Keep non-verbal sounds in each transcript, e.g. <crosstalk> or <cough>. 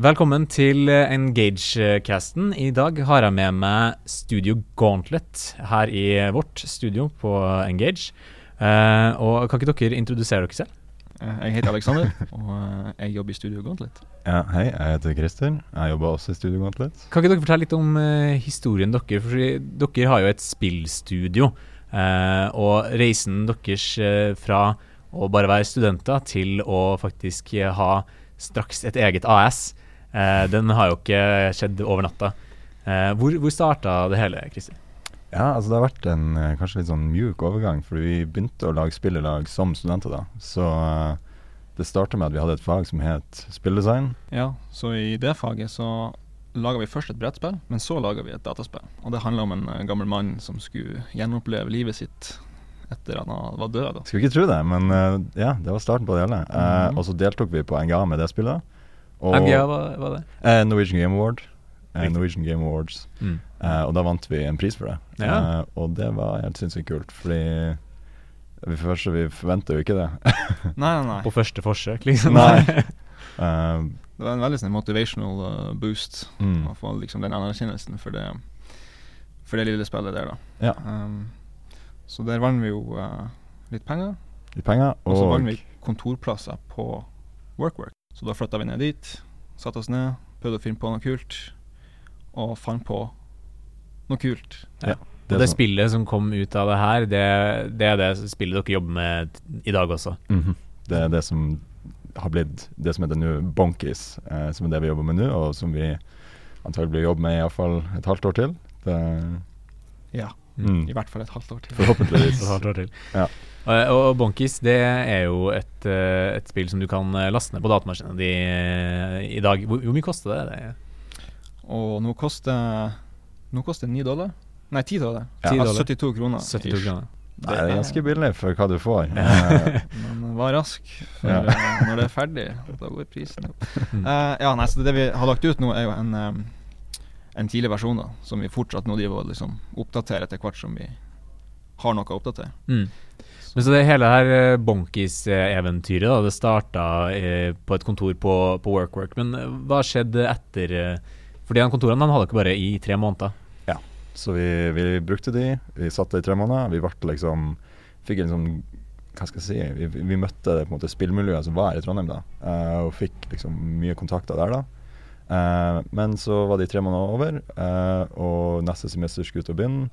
Velkommen til Engage-casten. I dag har jeg med meg Studio Gauntlet her i vårt studio på Engage. Uh, og Kan ikke dere introdusere dere selv? Eh, Jeg heter Alexander, <laughs> og eh, jeg jobber i Studio Gauntlet. Ja, hei, jeg heter Christer. Jeg jobber også i Studio Gauntlet. Kan ikke dere fortelle litt om uh, historien deres? For dere har jo et spillstudio. Uh, og reisen deres fra å bare være studenter til å faktisk ha straks et eget AS, eh, den har jo ikke skjedd over natta. Eh, hvor hvor starta det hele, Kristin? Ja, altså det har vært en eh, kanskje litt sånn mjuk overgang, for vi begynte å lage spill i lag som studenter da. Så eh, det starta med at vi hadde et fag som het spilldesign. Ja, så i det faget så laga vi først et brettspill, men så laga vi et dataspill. Og det handla om en eh, gammel mann som skulle gjenoppleve livet sitt etter at han var død. Da. Skulle ikke tro det, men ja, det var starten på det hele. Eh, Mhm. Og så deltok vi på NGA med det spillet. Og, MGA, hva var det? eh, Norwegian Game Award. Eh, Norwegian Game Awards. Mm. Eh, og da vant vi en pris for det. Ja. Eh, og det var helt sinnssykt kult, fordi vi, først, vi forventa jo ikke det. <laughs> Nei, nei, nei. På første forsøk, liksom? Nei. <laughs> Eh, Det var en veldig sånn motivational uh, boost mm. å få liksom den anerkjennelsen for det, for det lille spillet der, da. Ja. Um, så der vant vi jo uh, litt penger, Litt penger. og og så vant vi kontorplasser på WorkWork. Så da flytta vi ned dit, satte oss ned, prøvde å finne på noe kult, og fant på noe kult. det Og det som- spillet som kom ut av det her, det, det er det spillet dere jobber med i dag også. Mhm. Det er det som har blitt det som heter nå Bonkies, eh, som er det vi jobber med nå, og som vi antagelig blir jobbe med iallfall et halvt år til. Det, Ja, mm, i hvert fall et halvt år til. forhåpentligvis. <laughs> Et halvt år til. Ja. Og, og Bonkis det er jo et, eh, et spill som du kan eh, laste ned på datamaskinen din eh, i dag. Hvor, hvor mye koster det? det? Og nå koster Nå koster det 9 dollar. Nei, 10 dollar. Ja. 10 Ja, dollar. 72 kroner. 72 ish. kroner. Nei, det er ganske billig for hva du får. <laughs> Men vær rask, for Ja. når det er ferdig, da går prisen opp. <laughs> Eh, ja, nei, så Det vi har lagt ut nå, er jo en, em, en tidlig versjon, da som vi fortsatt nå driver og liksom oppdaterer etter hvert som vi har noe å oppdatere. Mm. Men så det hele her Bonkis-eventyret, da, det starta eh, på et kontor på, på WorkWork. Men eh, hva skjedde etter eh, For de kontorene han hadde ikke bare i tre måneder. Ja, så vi, vi brukte de, vi satt der i tre måneder. Vi ble liksom Fikk en sånn Hva skal jeg si Vi, vi møtte det på en måte spillmiljøet som var her i Trondheim, da. eh, og fikk liksom mye kontakter der, da. Eh, men så var de tre måneder over, eh, og neste semester skulle ut og begynne.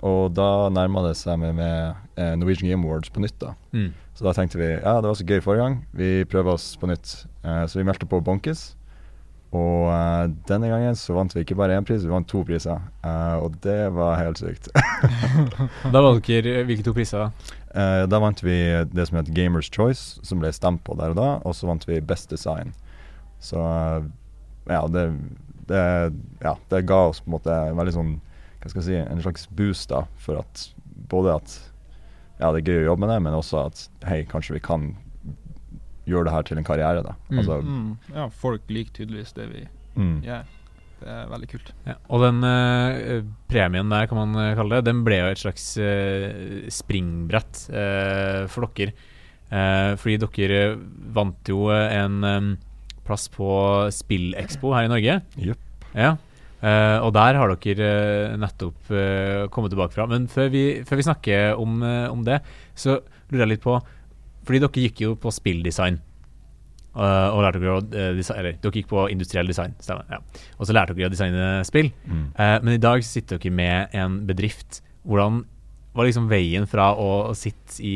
Og da nærma det seg med, med eh, Norwegian Game Awards på nytt, da. Mm. Så da tenkte vi ja, det var så gøy forrige gang, vi prøver oss på nytt. Eh, så vi meldte på Bonkis. Og uh, denne gangen så vant vi ikke bare én pris, vi vant to priser. Uh, og det var helt sykt. <laughs> Da vant dere Hvilke to priser? da? uh, da vant vi det som heter Gamers Choice, som ble stemt på der og da. Og så vant vi Best Design. Så ja, det, det, ja, det ga oss på en måte en veldig sånn Hva skal jeg si En slags boost da, for at både at ja, det er gøy å jobbe med det, men også at hei, kanskje vi kan gjøre det her til en karriere, da. Mm. Altså, Mm, ja, folk liker tydeligvis det vi mm. gjør. Det er veldig kult. Ja. Og den eh, premien der, kan man eh, kalle det, den ble jo et slags eh, springbrett eh, for dere. Eh, fordi dere vant jo en em, plass på Spillekspo her i Norge. Yep. Ja. Uh, og der har dere eh, nettopp uh, kommet tilbake fra. Men før vi, før vi snakker om, om det, så lurer jeg litt på Fordi dere gikk jo på spilldesign. og lærte dere å design, Eller dere gikk på industriell design, stemmer. Ja. Og så lærte dere å designe spill. Mm. Men i dag sitter dere med en bedrift. Hvordan var liksom veien fra å sitte, i,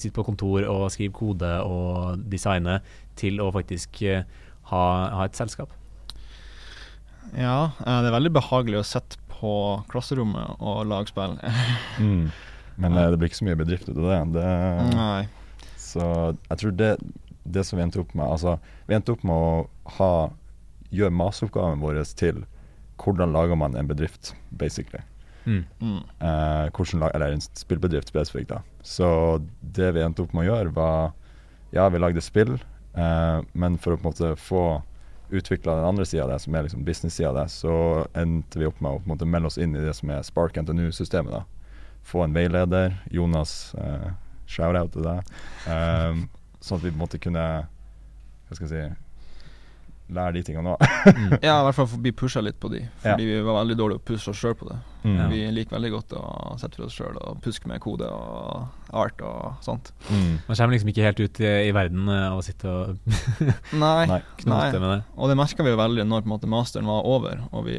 sitte på kontor og skrive kode og designe, til å faktisk eh, ha, ha et selskap? Ja, eh, det er veldig behagelig å sitte på klasserommet og lage spill. <laughs> Mm. Men eh, det blir ikke så mye bedrift ut av det. det Nei. Så jeg tror det, det som vi endte opp med Altså, vi endte opp med å ha gjøre masteroppgaven vår til hvordan lager man en bedrift, basically. Mm. Mm. Eh, hvordan lag, eller en spillbedrift spesifikt, da. Så det vi endte opp med å gjøre, var Ja, vi lagde spill, men for å på en måte få utvikla den andre sida av det, som er liksom business-sida av det, så endte vi opp med å på en måte melde oss inn i det som er Spark NTNU-systemet. da Få en veileder. Jonas, eh, shout-out til deg. Eh, sånn at vi på en måte kunne Hva skal jeg si lære de tingene òg. Mm. <laughs> Ja, i hvert fall bli pusha litt på de, fordi vi var veldig dårlige å pusse oss sjøl på det. Mm. Vi liker veldig godt å sette for oss sjøl og puske med kode og art og sånt. Mm. Man kommer liksom ikke helt ut i, i verden eh, av å sitte og <laughs> Nei, Nei. knote med det. og det merka vi jo veldig når på en måte masteren var over, og vi,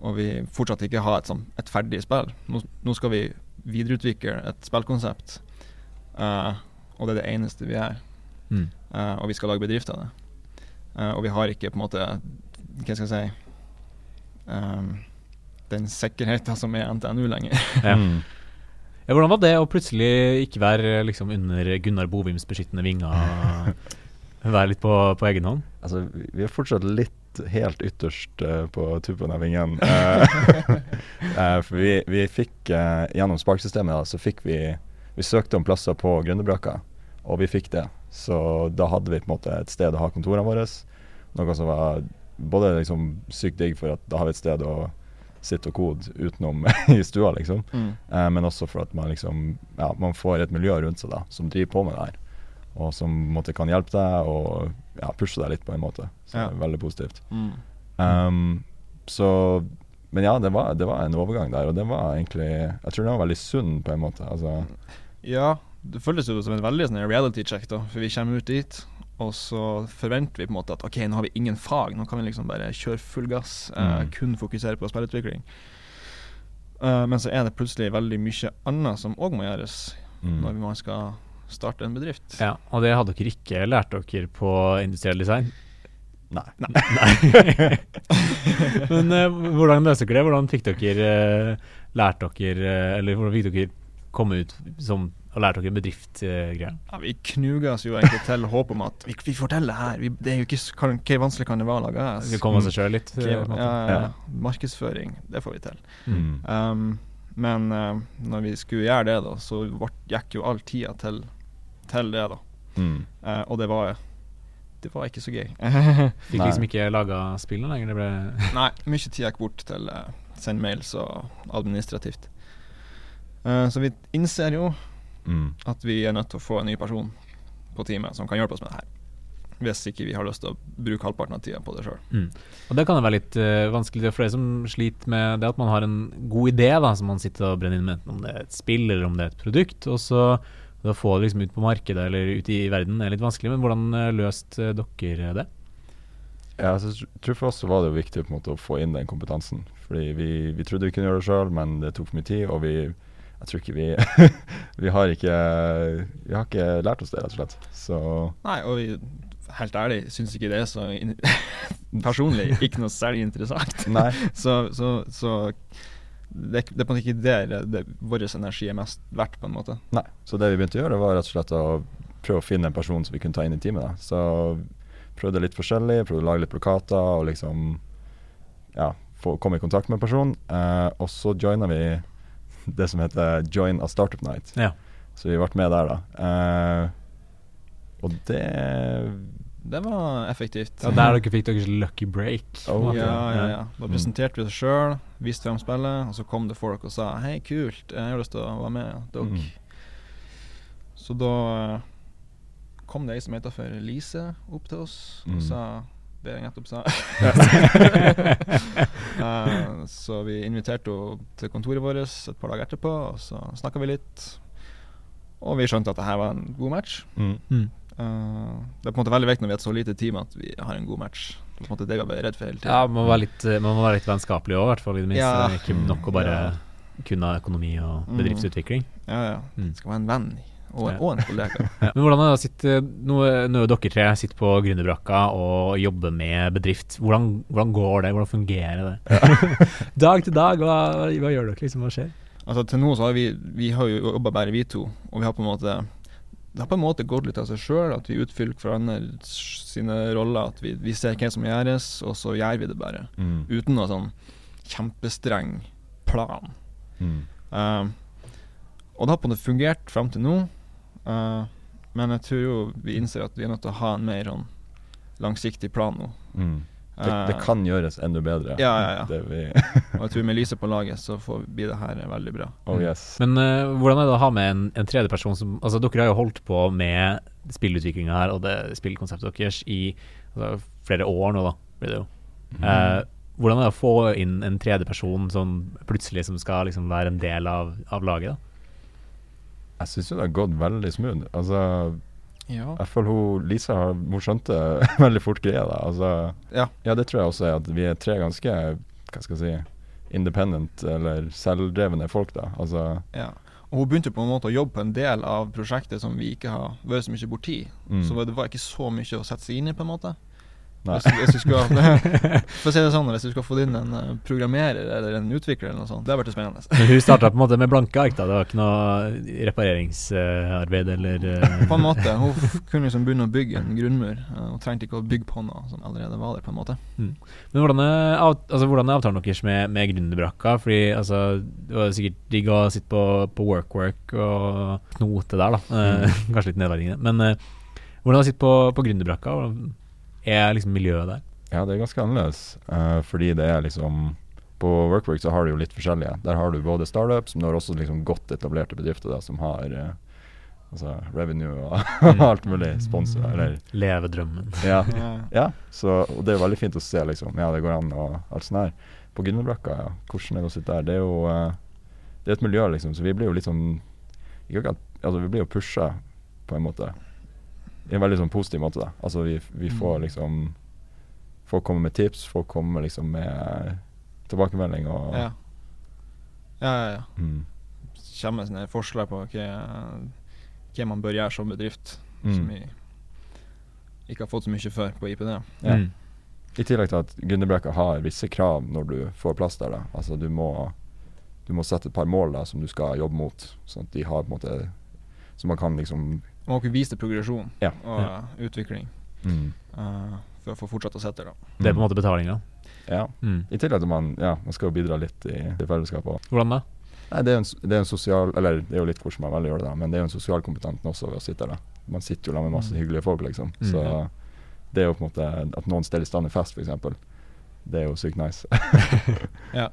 og vi fortsatt ikke har et, sånn, et ferdig spill. Nå, nå skal vi videreutvikle et spillkonsept, uh, og det er det eneste vi er. Mm. Eh, og vi skal lage bedrift av det. Eh, og vi har ikke på en måte Hva skal jeg si um, Den sikkerheten som er NTNU lenger. <laughs> Ja. Mm. Ja, hvordan var det å plutselig ikke være liksom under Gunnar Bovims beskyttende vinger? være litt på, på egen hånd? Altså, vi er fortsatt litt helt ytterst uh, på tuppen av vingen. Uh, <laughs> <laughs> eh, for vi, vi fikk gjennom sparksystemet da, så fikk vi Vi søkte om plasser på Gründerbrakka, og vi fikk det. Så da hadde vi på en måte et sted å ha kontorene våre. Noe som var både liksom sykt digg, for at da har vi et sted å sitte og kode utenom <laughs> i stua, liksom. Mm. Eh, men også for at man liksom Ja, man får et miljø rundt seg da som driver på med det her. Og som måte kan hjelpe deg og ja, pushe deg litt på en måte. Så Ja. det er veldig positivt. Mm. Um, så Men ja, det var, det var en overgang der, og det var egentlig Jeg tror den var veldig sunn på en måte. Altså, Ja, det føles jo som en veldig sånn reality check, da. For vi kommer ut dit, og så forventer vi på en måte at OK, nå har vi ingen fag, nå kan vi liksom bare kjøre full gass. eh, Mm. kun fokusere på spillutvikling. Eh, men så er det plutselig veldig mye annet som òg må gjøres mm. når man skal starte en bedrift. Ja, Og det hadde dere ikke lært dere på industriell design? Nei. <laughs> Men uh, hvordan løste dere det? Hvordan fikk dere uh, lært dere uh, Eller hvordan fikk dere komme ut som og lært dere bedriftsgreier? Ja, vi knuga oss jo egentlig til håp om at vi, vi får til det her. Vi, det er jo ikke kan, hva vanskelig kan det være å lage AS? Vi kommer oss sjøl litt? eh, Ja, ja, markedsføring, det får vi til. Mm. Um, men uh, når vi skulle gjøre det, da, så vart, gikk jo all tida til, til det, da. Mm. Uh, og det var Det var ikke så gøy. Fikk <laughs> liksom ikke laga spillene lenger? Det ble <laughs> Nei, mye tid gikk bort til uh, send mails og administrativt. Uh, så vi innser jo Mm. at vi er nødt til å få en ny person på teamet som kan hjelpe oss med det her. Hvis ikke vi har lyst til å bruke halvparten av tida på det sjøl. Mm. Og det kan være litt uh, vanskelig det er flere som sliter med det at man har en god idé da, som man sitter og brenner inn med, enten om det er et spill eller om det er et produkt. Og så da få det liksom ut på markedet eller ut i verden er litt vanskelig. Men hvordan eh, løste dere det? Ja, jeg tror for oss var det jo viktig på en måte å få inn den kompetansen. Fordi vi, vi trodde vi kunne gjøre det sjøl, men det tok for mye tid. Og vi jeg tror ikke vi <laughs> Vi har ikke Vi har ikke lært oss det, rett og slett. Så Nei, og vi, helt ærlig syns ikke det er så <laughs> Personlig ikke noe særlig interessant. <laughs> nei. Så, så, så det, det er på en måte ikke der det, vår energi er mest verdt, på en måte. nei. Så det vi begynte å gjøre, var rett og slett å prøve å finne en person som vi kunne ta inn i teamet. Da. Så prøvde litt forskjellig, prøvde å lage litt plakater og liksom Ja, få, komme i kontakt med en person. Eh, og så joina vi det som heter Join a Startup Night. Ja. Så vi ble med der, da. Uh, og det Det var effektivt. Ja, der dere fikk deres lucky break. Oh. Ja, ja, ja. Da Mm. presenterte vi oss sjøl, viste frem spillet, og så kom det folk og sa 'hei, kult, jeg har lyst til å være med dere'. Mm. Så da eh, kom det ei som heter for Lise, opp til oss og Mm. sa det jeg nettopp sa. uh, <laughs> <laughs> så vi inviterte henne til kontoret vårt et par dager etterpå, og så snakka vi litt. Og vi skjønte at det her var en god match. mm. Mm. Eh, det er på en måte veldig viktig når vi er et så lite team at vi har en god match. Det på en måte det vi redd for hele tiden. Ja, man må være litt, eh, man må være litt vennskapelig òg, i hvert fall. I det minste. Ja. Ikke nok å bare Ja. kunne økonomi og Mm. bedriftsutvikling. Ja, ja. Mm. Det skal være en venn og, og en kollega. <laughs> Ja. Men hvordan er det å sitte Nå nå er dere tre sitter på Gründerbrakka og jobber med bedrift. Hvordan, hvordan går det? Hvordan fungerer det? <laughs> dag til dag, hva, hva gjør dere? liksom, Hva skjer? Altså Til nå så har vi Vi har jo jobba bare vi to, og vi har på en måte det har på en måte gått litt av seg sjøl, at vi utfyller hverandre sine roller. At vi, vi ser hva som gjøres, og så gjør vi det bare. Mm. Uten noen sånn kjempestreng plan. Mm. Uh, og det har på en måte fungert fram til nå, uh, men jeg tror jo vi innser at vi er nødt til å ha en mer sånn langsiktig plan nå. Mm. Det, det Uh, kan gjøres enda bedre. Ja, ja, ja. Det vi, <laughs> <laughs> Og jeg tror med lyset på laget så får, blir det her veldig bra. oh yes. Men uh, hvordan er det å ha med en, en tredje person som Altså, dere har jo holdt på med spillutviklinga her og det spillkonseptet deres i altså, flere år nå, da, blir det jo. Mm. Eh, hvordan er det å få inn en tredjeperson som plutselig som skal liksom være en del av, av laget? da? Jeg syns jo det har gått veldig smooth. Altså, Ja. jeg føler hun Lisa hun skjønte <laughs> veldig fort greia. da Altså, Ja. ja, det tror jeg også er at vi er tre ganske Hva skal jeg si independent eller selvdrevne folk. da Altså, ja. Og hun begynte på en måte å jobbe på en del av prosjektet som vi ikke har vært så mye borti. mm, Så det var ikke så mye å sette seg inn i, på en måte. Hvis, hvis du skal <laughs> For å si det sånn, hvis du skal få inn en eh, programmerer eller en utvikler eller noe sånt, det har vært spennende. Men hun starta på en måte med blanke ark, da. Det var ikke noe repareringsarbeid eller eh, <laughs> På en måte. Hun kunne liksom begynne å bygge en grunnmur. eh, Hun trengte ikke å bygge på noe som allerede var der, på en måte. Men hvordan er, altså, hvordan er avtalen deres med, med gründerbrakka? Fordi altså, det var sikkert digg å sitte på, på work-work og knote der, da. Mm. <laughs> kanskje litt nedverdigende. Men eh, hvordan er det å sitte på, på gründerbrakka? Hvordan er liksom miljøet der? Ja, det er ganske annerledes. Uh, fordi det er liksom På Workwork så har du jo litt forskjellige. Der har du både startups, men du har også liksom godt etablerte bedrifter da, som har uh, altså revenue og <laughs> alt mulig sponsor. Eller Levedrømmen. Ja. <laughs> Ja. ja så, og det er veldig fint å se, liksom. Ja, det går an og alt sånt her. På Grünerbrakka, ja. Hvordan er det å sitte der? Det er jo uh, Det er et miljø, liksom, så vi blir jo litt sånn ikke akkurat, Altså, vi blir jo pusha på en måte. I en veldig sånn positiv måte, da. Altså, vi, vi får Mm. liksom Folk kommer med tips, folk kommer liksom med tilbakemelding og Ja. Ja, ja, ja. Mm. Kommer med sånne forslag på hva, hva man bør gjøre som bedrift, som Mm. vi ikke har fått så mye før på IPD. Ja. Mm. I tillegg til at Gunderbrekka har visse krav når du får plass der. da Altså du må, du må sette et par mål da som du skal jobbe mot, sånn at de har på en måte Så man kan liksom Man må kunne vise til progresjon Ja. og Ja. eh, utvikling mm. uh, for å få fortsette å sette det. Det er på en måte betalinga. Ja. Mm. I tillegg til man Ja, man skal jo bidra litt i, i fellesskapet. Hvordan da? Nei, det er, en, det er en sosial Eller det er jo litt hvordan man velger å gjøre det, men det er jo en sosial kompetent også ved å sitte der. Man sitter jo der med masse Mm. hyggelige folk, liksom. Mm. Så det er jo på en måte At noen steller i stand i fest, f.eks. Det er jo sykt nice. <laughs> Ja.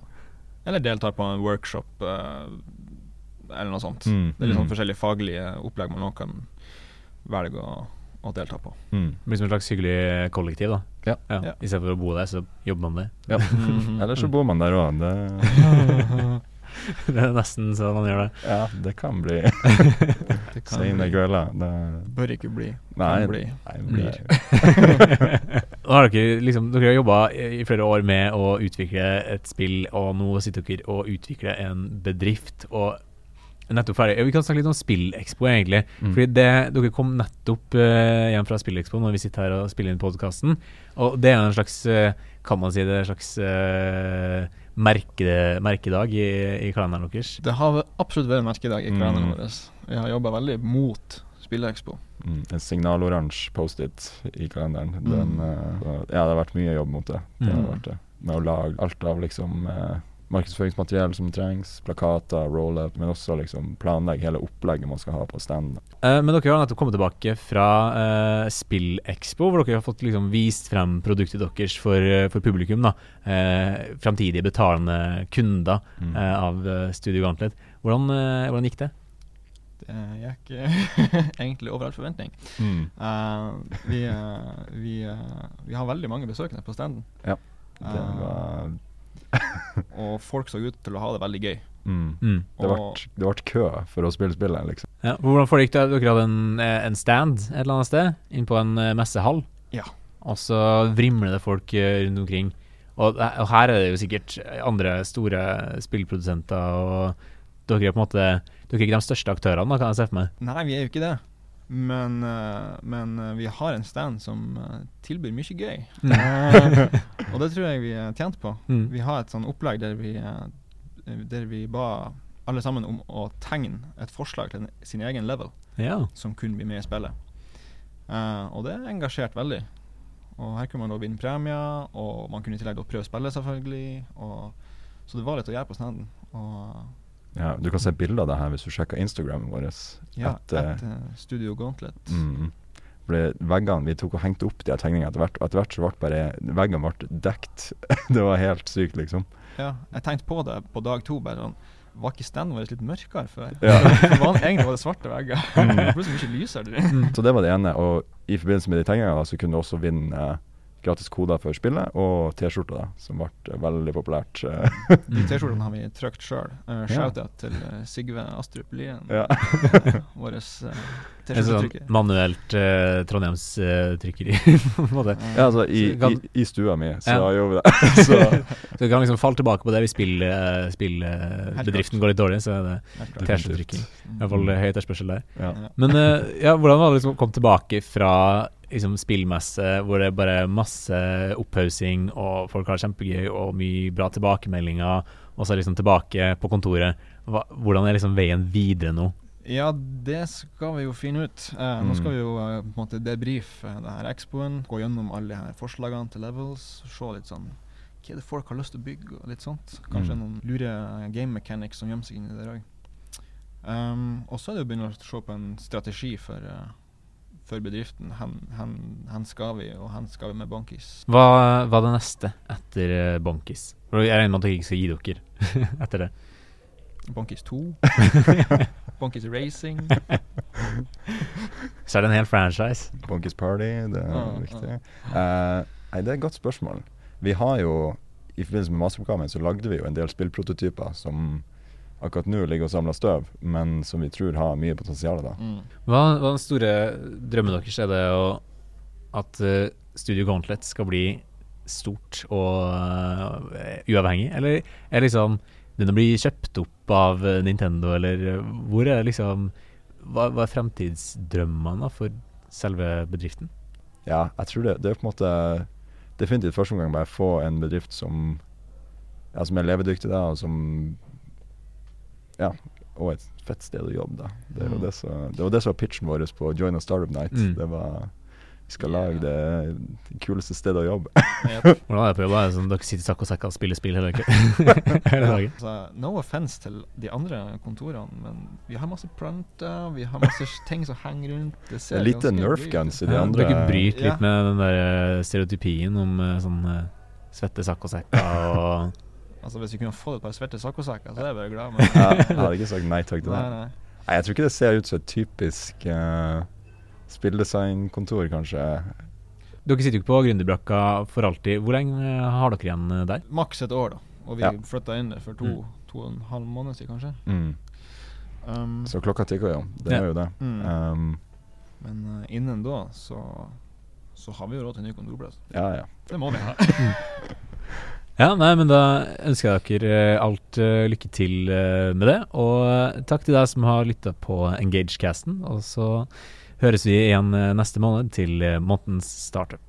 Eller deltar på en workshop eh, eller noe sånt. Mm. Det er litt sånn Mm. forskjellige faglige opplegg man også kan velge å, å delta på. Mm. Det blir som et slags hyggelig kollektiv, da. Ja. Ja. I stedet for å bo der, så jobber man der. Ja. <laughs> <laughs> Eller så bor man der òg. Det, <laughs> det er nesten sånn man gjør det. ja, det kan bli Det kan bli. Det, Bør ikke bli. Nei, bli. nei, det blir Nå har dere liksom Dere har jobba i flere år med å utvikle et spill, og nå sitter dere og utvikler en bedrift. Og nettopp ferdig. Vi kan snakke litt om SpillExpo, egentlig. Mm. Fordi det, Dere kom nettopp uh, hjem fra SpillExpo når vi sitter her og spiller inn podkasten. Og det er en slags uh, Kan man si det er en slags uh, merke, merkedag i, i kalenderen deres? Det har absolutt vært en merkedag i kalenderen Mm. vår. Vi har jobba veldig mot SpillExpo. mm, en signaloransje Post-It i kalenderen. Den, Mm. eh, ja, det har vært mye jobb mot det. det, har Mm. vært det. Med å lage alt av liksom markedsføringsmateriell som trengs, plakater, roll-up, men også liksom planlegge hele opplegget man skal ha på stand. Eh, men dere har nettopp kommet tilbake fra eh, SpillExpo, hvor dere har fått liksom vist frem produktet deres for, eh, for publikum. da eh, Framtidige betalende kunder Mm. eh, av uh, Studio Gantlet. Hvordan, eh, hvordan gikk det? Det gikk eh, <laughs> egentlig over all forventning. Mm. Uh, vi, uh, vi, uh, vi har veldig mange besøkende på standen. Ja, Det Eh, var <laughs> og folk så ut til å ha det veldig gøy. mm. Mm. Det ble, det ble kø for å spille spillet, liksom. Ja, hvordan foregikk det? Dere hadde en, eh, en stand et eller annet sted, inn på en eh, messehall. Ja. Og så vrimler det folk eh, rundt omkring. Og, og her er det jo sikkert andre store spillprodusenter, og dere er på en måte Dere er ikke de største aktørene, da, kan jeg se for meg. Nei, vi er jo ikke det. Men, eh, men eh, vi har en stand som eh, tilbyr mye gøy. Eh, og det tror jeg vi er tjent på. Mm. Vi har et sånn opplegg der vi, der vi ba alle sammen om å tegne et forslag til sin egen level Ja. som kunne bli med i spillet. Uh, og det er engasjert veldig. Og her kunne man da vinne premier, og man kunne i tillegg prøve spillet, selvfølgelig. Og, så det var litt å gjøre på standen. Og Ja, du kan se bilder av det her hvis du sjekker Instagramen vår. ja, etter- et eh, Studio Gauntlet. Mm. ble veggene, Vi tok og hengte opp de her tegningene etter hvert, og etter hvert så ble bare veggene ble dekt. <laughs> det var helt sykt, liksom. Ja, jeg tenkte på det på dag to. bare sånn, Var ikke standen vår litt mørkere før? Ja. <laughs> Van- Egentlig var det svarte vegger. Mm. <laughs> Plutselig mye lysere. Så det var det ene. Og i forbindelse med de tegningene så kunne du også vinne eh, gratis koder for spillet og T-skjorter, som ble eh, veldig populært. eh. <laughs> De T-skjortene har vi trykt sjøl. Uh, Shout-out til eh, Sigve Astrup Lien. ja. <laughs> Vår uh, sånn T-skjortetrykker. manuelt uh, Trondheimstrykkeri, <laughs> på en måte. ja, altså i, Så kan- i, i stua mi, så Ja. gjør vi det. så, Så du kan liksom falle tilbake på det hvis spillbedriften spill, eh, går litt dårlig, så er det. T-skjortetrykking. Iallfall eh, høy etterspørsel der. ja. Ja. Men uh, ja, hvordan var det liksom å komme tilbake fra liksom, spillmesse hvor det er bare masse opphaussing, og folk har det kjempegøy og mye bra tilbakemeldinger, og så liksom tilbake på kontoret. Hva, hvordan er liksom veien videre nå? Ja, det skal vi jo finne ut. Eh, Nå Mm. skal vi jo eh, på en måte debrife eh, det her expoen, gå gjennom alle de her forslagene til levels, se litt sånn hva er det folk har lyst til å bygge, og litt sånt. Kanskje Mm. noen lure game mechanics som gjemmer seg inni der òg. Um, og så er det å begynne å se på en strategi for, eh, for bedriften. Hen, hen, hen skal vi, og hen skal vi med Bankis. Hva var det neste etter eh, Bonkis? Jeg regner med at dere ikke skal gi dere <laughs> etter det. Bankis 2. <laughs> Bankis Racing. Så er det en hel franchise. Bonkis Party, det er ah, viktig. Eh, nei, det er et godt spørsmål. Vi har jo, i forbindelse med masteroppgaven, så lagde vi jo en del spillprototyper som akkurat nå ligger og samler støv, men som vi tror har mye potensial. da. Mm. Hva hva er den store drømmen deres? Er det å, at uh, Studio Gauntlet skal bli stort og uh, uavhengig, eller er liksom den å bli kjøpt opp av eh, Nintendo, eller hvor er liksom Hva, hva er fremtidsdrømmene for selve bedriften? Ja, jeg tror det, det er på en måte definitivt første omgang bare få en bedrift som, ja, som er levedyktig, da, og som Ja, og et fett sted å jobbe, da. Det er jo Mm. det, så, det var det som var pitchen vår på Join a Startup Night. Mm. Det var Vi skal lage det, det kuleste stedet å jobbe. <laughs> Yep. Hvordan er det på jobb? Er det sånn dere sitter i sakk og sekk og spiller spill hele, <laughs> hele Ja, dagen? altså, no offense til de andre kontorene, men vi har masse planter, vi har masse <laughs> ting som henger rundt. Det Det ser er lite Nerf guns i de Ja, andre dere bryter Ja. litt med den der eh, stereotypien om eh, sånn eh, svette sakk og sekker og Altså Hvis vi kunne fått et par svette saccosekker, så er jeg bare glad. <laughs> Men, ja, Jeg hadde ikke sagt nei takk til det. nei. Nei, nei, jeg tror ikke det ser ut som et typisk uh, spilldesignkontor, kanskje. Dere sitter jo ikke på gründerbrakka for alltid. Hvor lenge eh, har dere igjen eh, der? Maks et år, da. Og vi Ja. flytta inn der for to, Mm. to og en halv måned siden, kanskje. Mm. Um, Så klokka tikker jo. Det Ja. gjør jo det. Mm. Um, men uh, innen da så, så har vi jo råd til ny kontorplass. ja, ja. Det må vi ha. <laughs> Ja, nei, men da ønsker jeg dere eh, alt uh, lykke til uh, med det. Og takk til deg som har lytta på Engagecasten. Og så høres vi igjen neste måned til månedens startup.